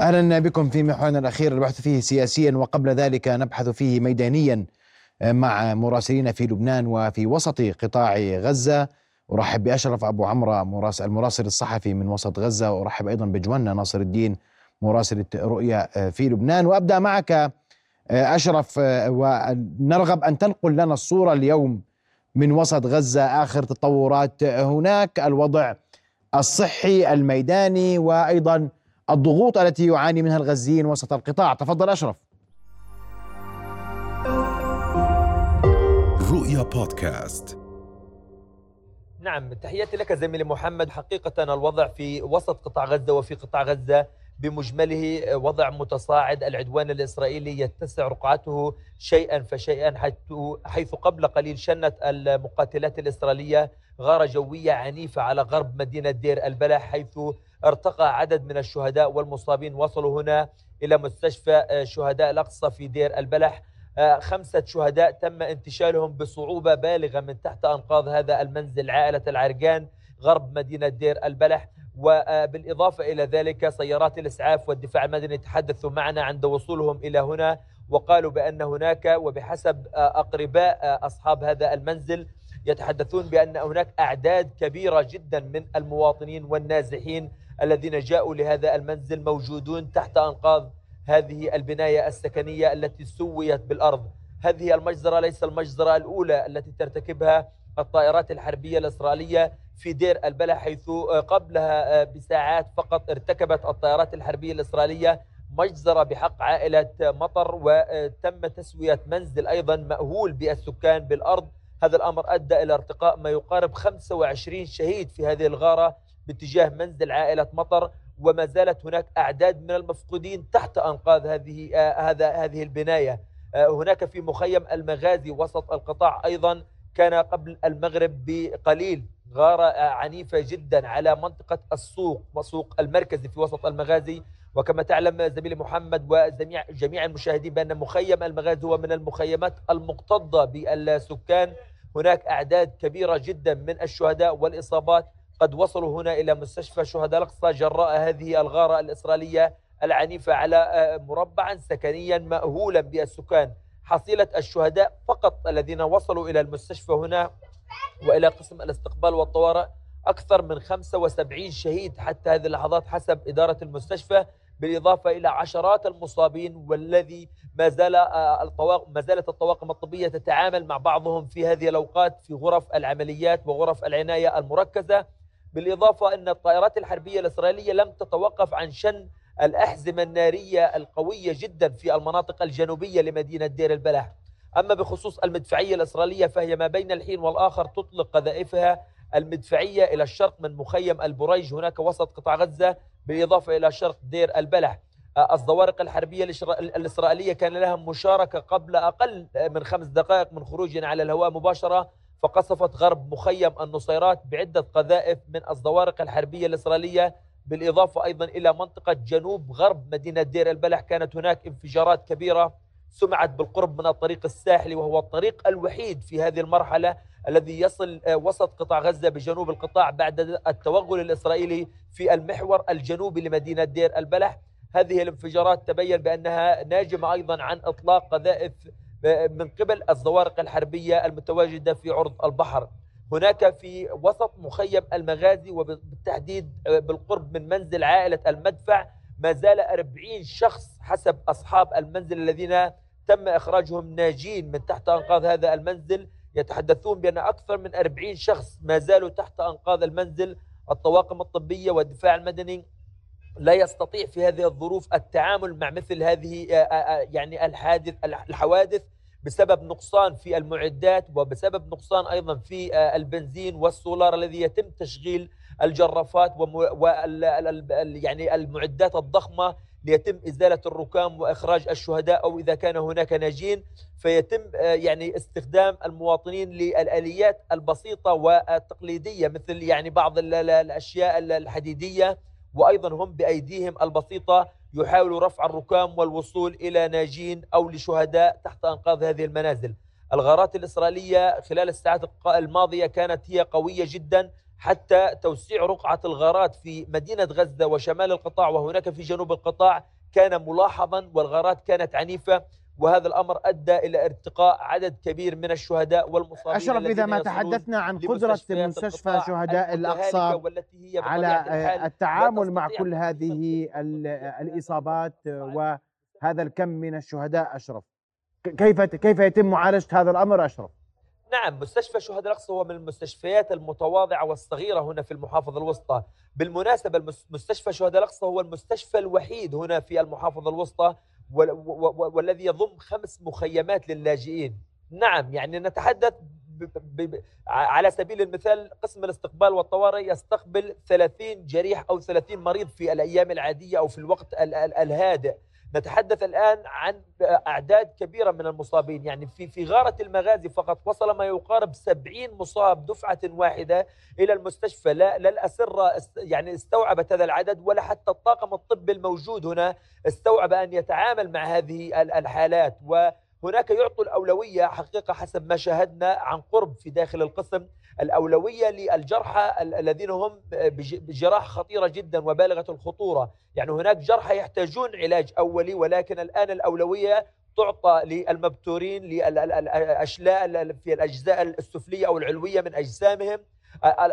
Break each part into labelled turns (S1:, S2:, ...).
S1: أهلا بكم في محورنا الأخير البحث فيه سياسيا وقبل ذلك نبحث فيه ميدانيا مع مراسلين في لبنان وفي وسط قطاع غزة. أرحب بأشرف أبو عمرو المراسل الصحفي من وسط غزة. وارحب أيضا بجوانا ناصر الدين مراسله رؤيا في لبنان. وأبدأ معك أشرف ونرغب أن تنقل لنا الصورة اليوم من وسط غزة آخر تطورات هناك الوضع الصحي الميداني وأيضا الضغوط التي يعاني منها الغزيين وسط القطاع. تفضل أشرف.
S2: رؤيا بودكاست.
S3: نعم تحياتي لك زميلي محمد. حقيقة الوضع في وسط قطاع غزة وفي قطاع غزة بمجمله وضع متصاعد. العدوان الإسرائيلي يتسع رقعته شيئا فشيئا حيث قبل قليل شنت المقاتلات الإسرائيلية غارة جوية عنيفة على غرب مدينة دير البلح حيث ارتقى عدد من الشهداء والمصابين. وصلوا هنا إلى مستشفى شهداء الأقصى في دير البلح. خمسة شهداء تم انتشالهم بصعوبة بالغة من تحت أنقاض هذا المنزل عائلة العرقان غرب مدينة دير البلح. وبالإضافة إلى ذلك سيارات الإسعاف والدفاع المدني تحدثوا معنا عند وصولهم إلى هنا وقالوا بأن هناك وبحسب أقرباء أصحاب هذا المنزل يتحدثون بأن هناك أعداد كبيرة جدا من المواطنين والنازحين الذين جاءوا لهذا المنزل موجودون تحت أنقاض هذه البناية السكنية التي سويت بالأرض. هذه المجزرة ليس المجزرة الأولى التي ترتكبها الطائرات الحربية الإسرائيلية في دير البلح حيث قبلها بساعات فقط ارتكبت الطائرات الحربية الإسرائيلية مجزرة بحق عائلة مطر وتم تسوية منزل أيضا مأهول بالسكان بالأرض. هذا الأمر أدى إلى ارتقاء ما يقارب 25 شهيد في هذه الغارة. باتجاه منزل عائلة مطر وما زالت هناك أعداد من المفقودين تحت أنقاض هذه هذا هذه البناية. هناك في مخيم المغازي وسط القطاع أيضا كان قبل المغرب بقليل. غارة عنيفة جدا على منطقة السوق وسوق المركزي في وسط المغازي. وكما تعلم زميلي محمد وجميع جميع المشاهدين بأن مخيم المغازي هو من المخيمات المكتظة بالسكان. هناك أعداد كبيرة جدا من الشهداء والإصابات. قد وصلوا هنا إلى مستشفى شهداء الأقصى جراء هذه الغارة الإسرائيلية العنيفة على مربعا سكنيا مأهولا بالسكان. حصيلة الشهداء فقط الذين وصلوا إلى المستشفى هنا وإلى قسم الاستقبال والطوارئ أكثر من 75 شهيد حتى هذه اللحظات حسب إدارة المستشفى بالإضافة إلى عشرات المصابين والذي ما زال الطواقم ما زالت الطواقم الطبية تتعامل مع بعضهم في هذه الأوقات في غرف العمليات وغرف العناية المركزة. بالإضافة أن الطائرات الحربية الإسرائيلية لم تتوقف عن شن الأحزمة النارية القوية جدا في المناطق الجنوبية لمدينة دير البلح. أما بخصوص المدفعية الإسرائيلية فهي ما بين الحين والآخر تطلق قذائفها المدفعية إلى الشرق من مخيم البريج. هناك وسط قطاع غزة بالإضافة إلى شرق دير البلح. الزوارق الحربية الإسرائيلية كان لها مشاركة قبل أقل من خمس دقائق من خروجنا على الهواء مباشرة. فقصفت غرب مخيم النصيرات بعدة قذائف من الزوارق الحربية الإسرائيلية بالإضافة أيضا إلى منطقة جنوب غرب مدينة دير البلح. كانت هناك انفجارات كبيرة سمعت بالقرب من الطريق الساحلي وهو الطريق الوحيد في هذه المرحلة الذي يصل وسط قطاع غزة بجنوب القطاع بعد التوغل الإسرائيلي في المحور الجنوبي لمدينة دير البلح. هذه الانفجارات تبين بأنها ناجمة أيضا عن إطلاق قذائف من قبل الزوارق الحربية المتواجدة في عرض البحر. هناك في وسط مخيم المغازي وبالتحديد بالقرب من منزل عائلة المدفع ما زال 40 شخص حسب أصحاب المنزل الذين تم إخراجهم ناجين من تحت أنقاض هذا المنزل. يتحدثون بأن أكثر من 40 شخص ما زالوا تحت أنقاض المنزل. الطواقم الطبية والدفاع المدني لا يستطيع في هذه الظروف التعامل مع مثل هذه يعني الحادث الحوادث. بسبب نقصان في المعدات وبسبب نقصان أيضا في البنزين والسولار الذي يتم تشغيل الجرافات وال يعني المعدات الضخمة ليتم إزالة الركام وإخراج الشهداء أو إذا كان هناك ناجين فيتم يعني استخدام المواطنين للآليات البسيطة والتقليدية مثل يعني بعض الأشياء الحديدية وأيضا هم بأيديهم البسيطة يحاولوا رفع الركام والوصول إلى ناجين أو لشهداء تحت أنقاض هذه المنازل. الغارات الإسرائيلية خلال الساعات الماضية كانت هي قوية جدا حتى توسيع رقعة الغارات في مدينة غزة وشمال القطاع وهناك في جنوب القطاع كان ملاحظا والغارات كانت عنيفة وهذا الامر ادى إلى ارتقاء عدد كبير من الشهداء والمصابين
S1: اشرف اذا ما تحدثنا عن قدره مستشفى شهداء الاقصى على التعامل مع كل هذه الاصابات وهذا الكم من الشهداء اشرف كيف كيف يتم معالجه هذا الامر اشرف؟
S3: نعم مستشفى شهداء الاقصى هو من المستشفيات المتواضعه والصغيره هنا في المحافظه الوسطى، بالمناسبه مستشفى شهداء الاقصى هو المستشفى الوحيد هنا في المحافظه الوسطى والذي يضم خمس مخيمات للاجئين. نعم يعني نتحدث ب ب على سبيل المثال قسم الاستقبال والطوارئ يستقبل 30 جريح أو 30 مريض في الأيام العادية أو في الوقت الهادئ. نتحدث الآن عن أعداد كبيرة من المصابين. يعني في في غارة المغازي فقط وصل ما يقارب 70 مصاب دفعة واحدة إلى المستشفى. لا, لا الأسرة يعني استوعبت هذا العدد ولا حتى الطاقم الطبي الموجود هنا استوعب أن يتعامل مع هذه الحالات. وهناك يعطوا الأولوية حقيقة حسب ما شاهدنا عن قرب في داخل القسم. الأولوية للجرحى الذين هم بجراح خطيرة جدا وبالغة الخطورة. يعني هناك جرحى يحتاجون علاج أولي ولكن الآن الأولوية تعطى للمبتورين للأشلاء في الأجزاء السفلية أو العلوية من أجسامهم.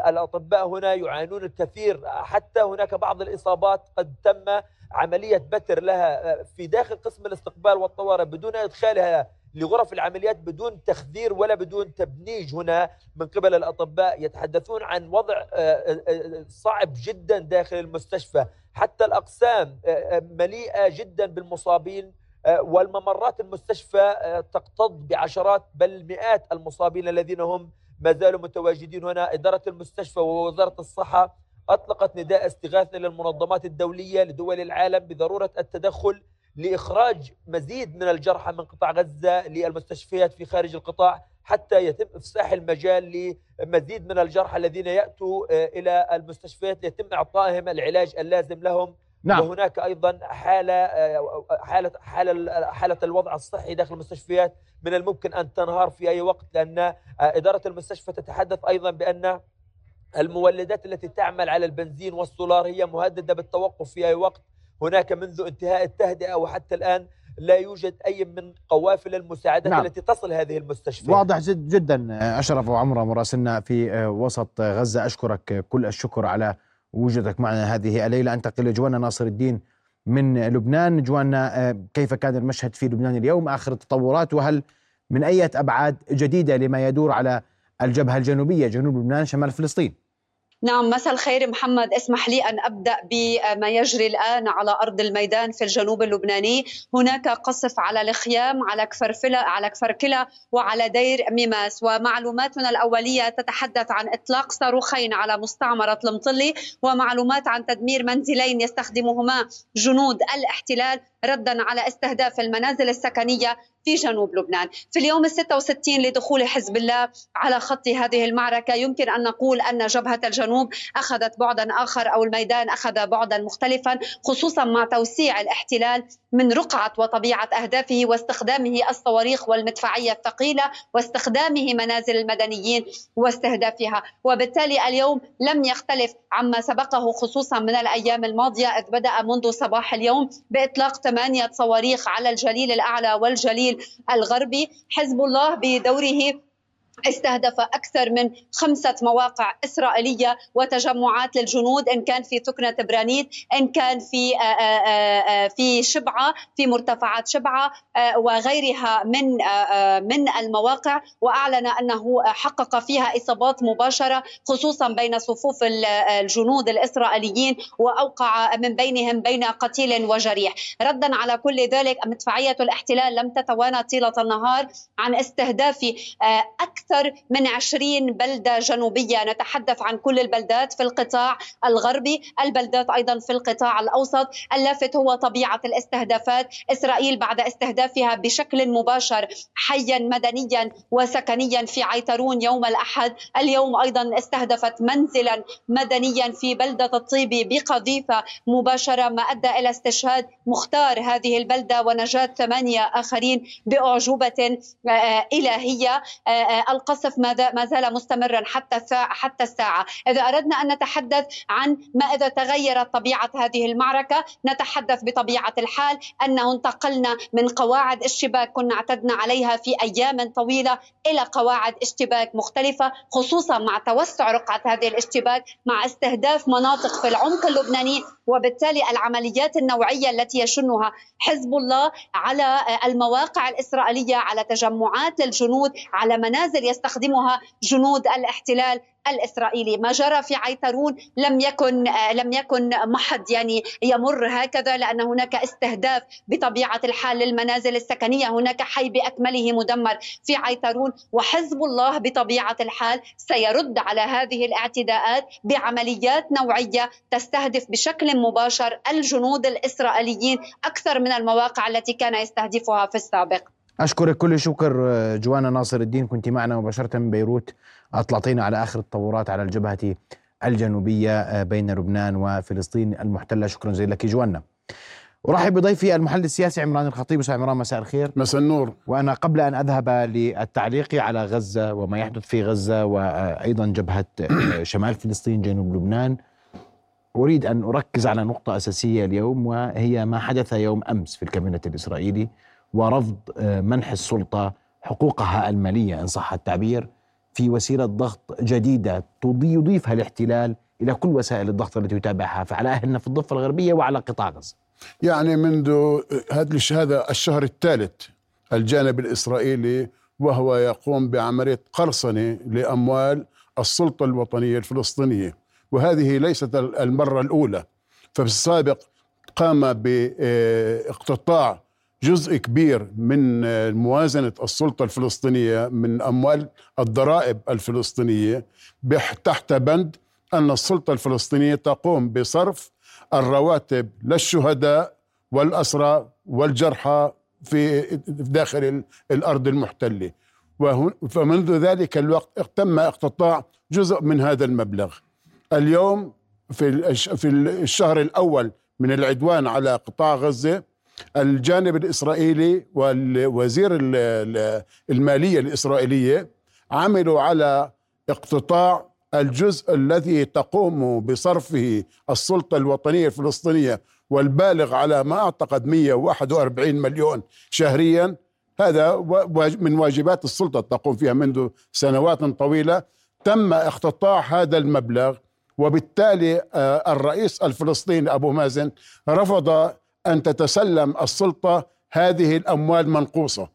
S3: الأطباء هنا يعانون الكثير. حتى هناك بعض الإصابات قد تم عملية بتر لها في داخل قسم الاستقبال والطوارئ بدون إدخالها لغرف العمليات بدون تخدير ولا بدون تبنيج هنا من قبل الأطباء يتحدثون عن وضع آه، آه، آه، صعب جدا داخل المستشفى. حتى الأقسام مليئة جدا بالمصابين والممرات المستشفى تقتض بعشرات بل مئات المصابين الذين هم ما زالوا متواجدين هنا. إدارة المستشفى ووزارة الصحة أطلقت نداء استغاثة للمنظمات الدولية لدول العالم بضرورة التدخل لإخراج مزيد من الجرحى من قطاع غزة للمستشفيات في خارج القطاع حتى يتم إفساح المجال لمزيد من الجرحى الذين يأتوا آه، إلى المستشفيات ليتم إعطائهم العلاج اللازم لهم نعم. وهناك أيضا حالة آه، حالة حالة حالة الوضع الصحي داخل المستشفيات من الممكن أن تنهار في أي وقت لأن آه، إدارة المستشفى تتحدث أيضا بأن المولدات التي تعمل على البنزين والسولار هي مهددة بالتوقف في أي وقت. هناك منذ انتهاء التهدئة وحتى الآن لا يوجد أي من قوافل المساعدات نعم. التي تصل هذه المستشفيات.
S1: واضح جد جدا أشرف وعمرة مراسلنا في آه، وسط غزة. أشكرك كل الشكر على وجودك معنا هذه الليلة. أنتقل لجوانا ناصر الدين من لبنان. جوانا آه، كيف كان المشهد في لبنان اليوم؟ آخر التطورات وهل من أي أبعاد جديدة لما يدور على الجبهة الجنوبية جنوب لبنان شمال فلسطين.
S2: نعم مساء الخير محمد. اسمح لي أن أبدأ بما يجري الآن على أرض الميدان في الجنوب اللبناني. هناك قصف على الخيام على كفرفله على كفركله وعلى دير ميماس. ومعلوماتنا الأولية تتحدث عن إطلاق صاروخين على مستعمرة المطلي ومعلومات عن تدمير منزلين يستخدمهما جنود الاحتلال ردا على استهداف المنازل السكنية في جنوب لبنان. في اليوم ال 66 لدخول حزب الله على خط هذه المعركة يمكن أن نقول أن جبهة الجنوب أخذت بعدا آخر أو الميدان أخذ بعدا مختلفا خصوصا مع توسيع الاحتلال من رقعة وطبيعة أهدافه واستخدامه الصواريخ والمدفعية الثقيلة واستخدامه منازل المدنيين واستهدافها. وبالتالي اليوم لم يختلف عما سبقه خصوصا من الأيام الماضية إذ بدأ منذ صباح اليوم بإطلاق ثمانية صواريخ على الجليل الأعلى والجليل الغربي. حزب الله بدوره استهدف أكثر من خمسة مواقع إسرائيلية وتجمعات للجنود إن كان في تكنة برانيت إن كان في آه، آه، آه، في شبعة في مرتفعات شبعة وغيرها من من المواقع. وأعلن أنه حقق فيها إصابات مباشرة خصوصا بين صفوف الجنود الإسرائيليين وأوقع من بينهم بين قتيل وجريح. ردا على كل ذلك مدفعية الاحتلال لم تتوانى طيلة النهار عن استهداف أكثر أكثر من 20 بلدة جنوبية. نتحدث عن كل البلدات في القطاع الغربي. البلدات أيضا في القطاع الأوسط. اللافت هو طبيعة الاستهدافات. إسرائيل بعد استهدافها بشكل مباشر حيا مدنيا وسكنيا في عيترون يوم الأحد. اليوم أيضا استهدفت منزلا مدنيا في بلدة الطيبي بقذيفة مباشرة ما أدى إلى استشهاد مختار هذه البلدة ونجاة ثمانية آخرين بأعجوبة آه، إلهية. آه، القصف ما زال مستمرا حتى حتى الساعة، إذا أردنا أن نتحدث عن ما إذا تغيرت طبيعة هذه المعركة، نتحدث بطبيعة الحال أنه انتقلنا من قواعد اشتباك كنا اعتدنا عليها في أيام طويلة إلى قواعد اشتباك مختلفة خصوصا مع توسع رقعة هذه الاشتباك مع استهداف مناطق في العمق اللبناني وبالتالي العمليات النوعية التي يشنها حزب الله على المواقع الإسرائيلية على تجمعات للجنود على منازل يستخدمها جنود الاحتلال. الإسرائيلي. ما جرى في عيترون لم يكن لم يكن محض يعني يمر هكذا لأن هناك استهداف بطبيعة الحال للمنازل السكنية. هناك حي بأكمله مدمر في عيترون وحزب الله بطبيعة الحال سيرد على هذه الاعتداءات بعمليات نوعية تستهدف بشكل مباشر الجنود الإسرائيليين أكثر من المواقع التي كان يستهدفها في السابق.
S1: أشكرك كل شكر جوانا ناصر الدين. كنت معنا مباشرة من بيروت. أطلعتينا على آخر التطورات على الجبهة الجنوبية بين لبنان وفلسطين المحتلة. شكرا جزيلا لك جوانا. أرحب بضيفي المحلل السياسي عمران الخطيب. أستاذ عمران مساء الخير.
S4: مساء النور.
S1: وأنا قبل أن أذهب للتعليق على غزة وما يحدث في غزة وأيضا جبهة شمال فلسطين جنوب لبنان أريد أن أركز على نقطة أساسية اليوم وهي ما حدث يوم أمس في الكابينة الإسرائيلي. ورفض منح السلطة حقوقها المالية إن صح التعبير في وسيلة ضغط جديدة يضيفها الاحتلال إلى كل وسائل الضغط التي يتابعها فعلى أهلنا في الضفة الغربية وعلى قطاع غزة.
S4: يعني منذ هذا الشهر الثالث الجانب الإسرائيلي وهو يقوم بعملية قرصنة لأموال السلطة الوطنية الفلسطينية وهذه ليست المرة الأولى. ففي السابق قام باقتطاع جزء كبير من موازنة السلطة الفلسطينية من أموال الضرائب الفلسطينية تحت بند أن السلطة الفلسطينية تقوم بصرف الرواتب للشهداء والأسرى والجرحى في داخل الأرض المحتلة. فمنذ ذلك الوقت تم اقتطاع جزء من هذا المبلغ. اليوم في في الشهر الأول من العدوان على قطاع غزة الجانب الإسرائيلي والوزير المالية الإسرائيلية عملوا على اقتطاع الجزء الذي تقوم بصرفه السلطة الوطنية الفلسطينية والبالغ على ما أعتقد 141 مليون شهريا. هذا من واجبات السلطة تقوم فيها منذ سنوات طويلة. تم اقتطاع هذا المبلغ وبالتالي الرئيس الفلسطيني أبو مازن رفض أن تتسلم السلطة هذه الأموال منقوصة.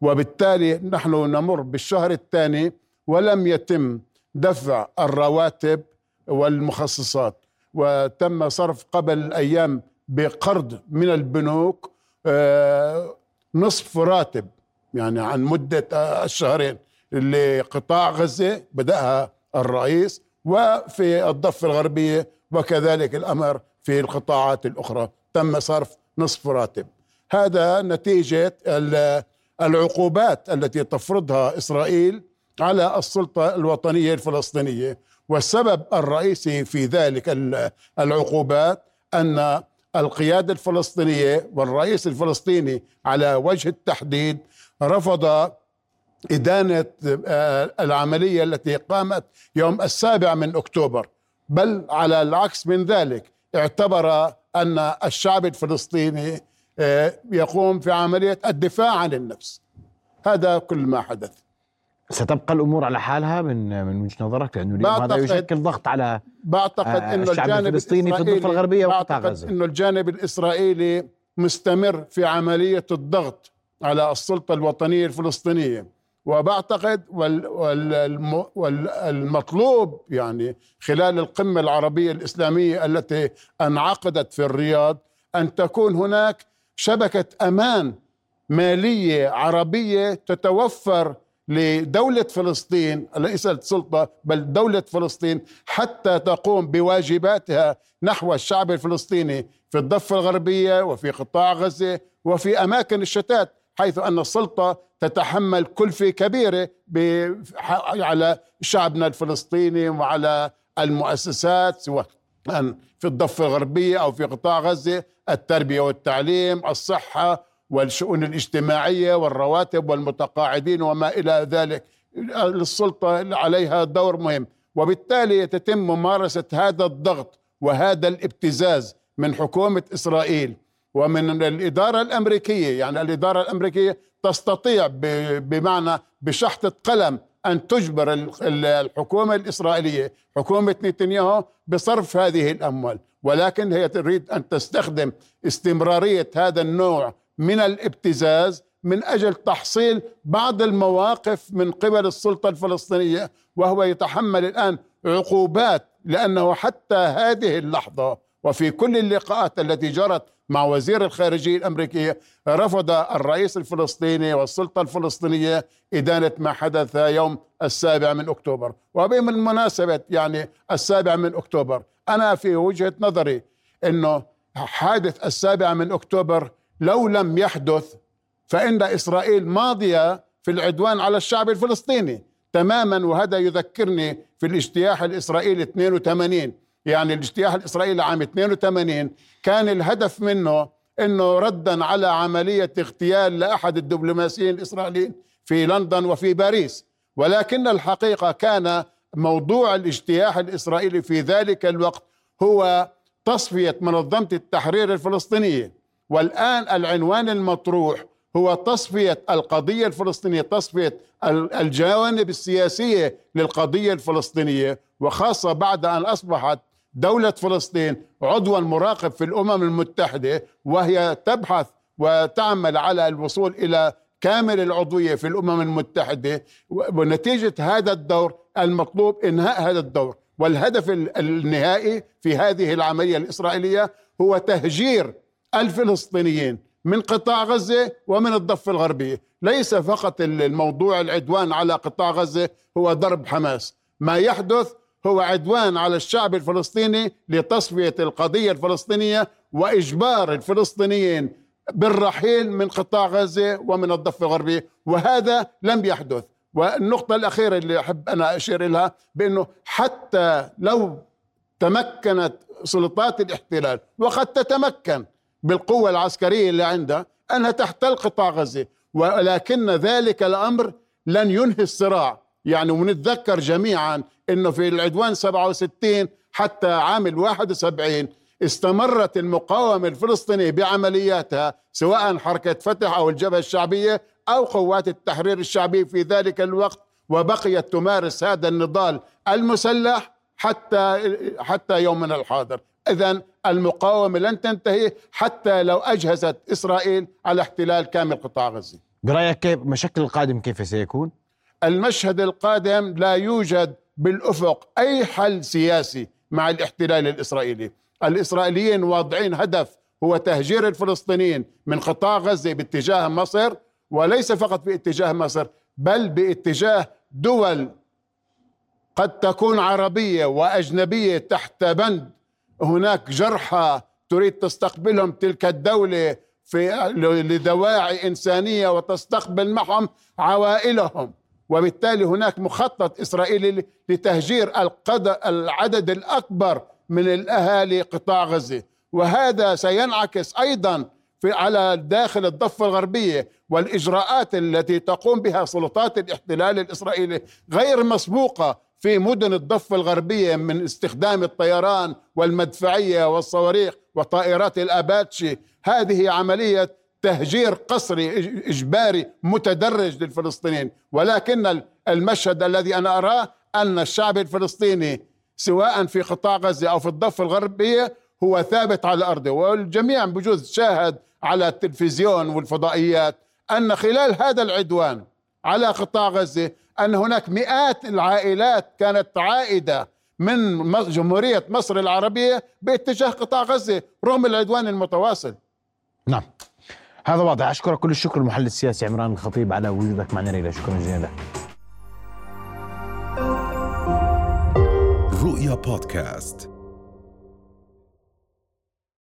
S4: وبالتالي نحن نمر بالشهر الثاني ولم يتم دفع الرواتب والمخصصات. وتم صرف قبل أيام بقرض من البنوك نصف راتب يعني عن مدة الشهرين لقطاع غزة بدأها الرئيس وفي الضفة الغربية وكذلك الأمر في القطاعات الأخرى. تم صرف نصف راتب. هذا نتيجة العقوبات التي تفرضها إسرائيل على السلطة الوطنية الفلسطينية. والسبب الرئيسي في ذلك العقوبات أن القيادة الفلسطينية والرئيس الفلسطيني على وجه التحديد رفض إدانة آه، العملية التي قامت يوم السابع من أكتوبر. بل على العكس من ذلك اعتبر أن الشعب الفلسطيني آه، يقوم في عملية الدفاع عن النفس. هذا كل ما حدث.
S1: ستبقى الأمور على حالها من من وجهة نظرك؟ لأنه اليوم هذا يشكل ضغط على
S4: بعتقد
S1: آه، إنه الجانب الفلسطيني في الضفه الغربية وقطاع غزة.
S4: إنه الجانب الإسرائيلي مستمر في عملية الضغط على السلطة الوطنية الفلسطينية. وبعتقد والمطلوب يعني خلال القمة العربية الإسلامية التي انعقدت في الرياض أن تكون هناك شبكة أمان مالية عربية تتوفر لدولة فلسطين ليس السلطة بل دولة فلسطين حتى تقوم بواجباتها نحو الشعب الفلسطيني في الضفة الغربية وفي قطاع غزة وفي أماكن الشتات. حيث أن السلطة تتحمل كلفة كبيرة على شعبنا الفلسطيني وعلى المؤسسات سواء في الضفة الغربية أو في قطاع غزة التربية والتعليم الصحة والشؤون الاجتماعية والرواتب والمتقاعدين وما إلى ذلك. للسلطة عليها دور مهم. وبالتالي تتم ممارسة هذا الضغط وهذا الابتزاز من حكومة إسرائيل. ومن الإدارة الأمريكية يعني الإدارة الأمريكية تستطيع بمعنى بشحطة قلم أن تجبر الحكومة الإسرائيلية حكومة نتنياهو بصرف هذه الأموال. ولكن هي تريد أن تستخدم استمرارية هذا النوع من الابتزاز من أجل تحصيل بعض المواقف من قبل السلطة الفلسطينية وهو يتحمل الآن عقوبات لأنه حتى هذه اللحظة وفي كل اللقاءات التي جرت مع وزير الخارجية الأمريكية رفض الرئيس الفلسطيني والسلطة الفلسطينية إدانة ما حدث يوم السابع من أكتوبر. وبالمناسبة يعني السابع من أكتوبر أنا في وجهة نظري إنه حادث السابع من أكتوبر لو لم يحدث فإن إسرائيل ماضية في العدوان على الشعب الفلسطيني تماما وهذا يذكرني في الاجتياح الإسرائيلي 82 يعني الاجتياح الإسرائيلي عام 82 كان الهدف منه أنه ردا على عملية اغتيال لأحد الدبلوماسيين الإسرائيليين في لندن وفي باريس. ولكن الحقيقة كان موضوع الاجتياح الإسرائيلي في ذلك الوقت هو تصفية منظمة التحرير الفلسطينية والآن العنوان المطروح هو تصفية القضية الفلسطينية تصفية الجوانب السياسية للقضية الفلسطينية. وخاصة بعد أن أصبحت دولة فلسطين عضوا مراقب في الأمم المتحدة وهي تبحث وتعمل على الوصول إلى كامل العضوية في الأمم المتحدة. ونتيجة هذا الدور المطلوب إنهاء هذا الدور. والهدف النهائي في هذه العملية الإسرائيلية هو تهجير الفلسطينيين من قطاع غزة ومن الضفة الغربية. ليس فقط الموضوع العدوان على قطاع غزة هو ضرب حماس. ما يحدث هو عدوان على الشعب الفلسطيني لتصفية القضية الفلسطينية وإجبار الفلسطينيين بالرحيل من قطاع غزة ومن الضفة الغربية. وهذا لم يحدث. والنقطة الأخيرة اللي أحب أنا أشير لها بأنه حتى لو تمكنت سلطات الاحتلال وقد تتمكن بالقوة العسكرية اللي عندها أنها تحتل قطاع غزة ولكن ذلك الأمر لن ينهي الصراع يعني ونتذكر جميعا أنه في العدوان 67 حتى عام ال 71 استمرت المقاومة الفلسطينية بعملياتها سواء حركة فتح أو الجبهة الشعبية أو قوات التحرير الشعبي في ذلك الوقت وبقيت تمارس هذا النضال المسلح حتى حتى يومنا الحاضر. اذا المقاومة لن تنتهي حتى لو أجهزت إسرائيل على احتلال كامل قطاع غزة.
S1: برأيك كيف مشكل القادم كيف سيكون؟
S4: المشهد القادم لا يوجد بالأفق أي حل سياسي مع الاحتلال الإسرائيلي. الإسرائيليين واضعين هدف هو تهجير الفلسطينيين من قطاع غزة باتجاه مصر وليس فقط باتجاه مصر بل باتجاه دول قد تكون عربية وأجنبية تحت بند. هناك جرحى تريد تستقبلهم تلك الدولة في لدواعي إنسانية وتستقبل معهم عوائلهم. وبالتالي هناك مخطط إسرائيلي لتهجير العدد الأكبر من الأهالي قطاع غزة. وهذا سينعكس أيضا في على داخل الضفة الغربية والإجراءات التي تقوم بها سلطات الاحتلال الإسرائيلي غير مسبوقة في مدن الضفة الغربية من استخدام الطيران والمدفعية والصواريخ وطائرات الأباتشي. هذه عملية تهجير قسري إجباري متدرج للفلسطينيين. ولكن المشهد الذي أنا أراه أن الشعب الفلسطيني سواء في قطاع غزة أو في الضفة الغربية هو ثابت على أرضه. والجميع بجوز شاهد على التلفزيون والفضائيات أن خلال هذا العدوان على قطاع غزة أن هناك مئات العائلات كانت عائدة من جمهورية مصر العربية باتجاه قطاع غزة رغم العدوان المتواصل.
S1: نعم. هذا واضح. أشكرك كل الشكر المحلل السياسي عمران الخطيب على وجودك معنا ليلى. شكرا جزيلا. رؤيا بودكاست.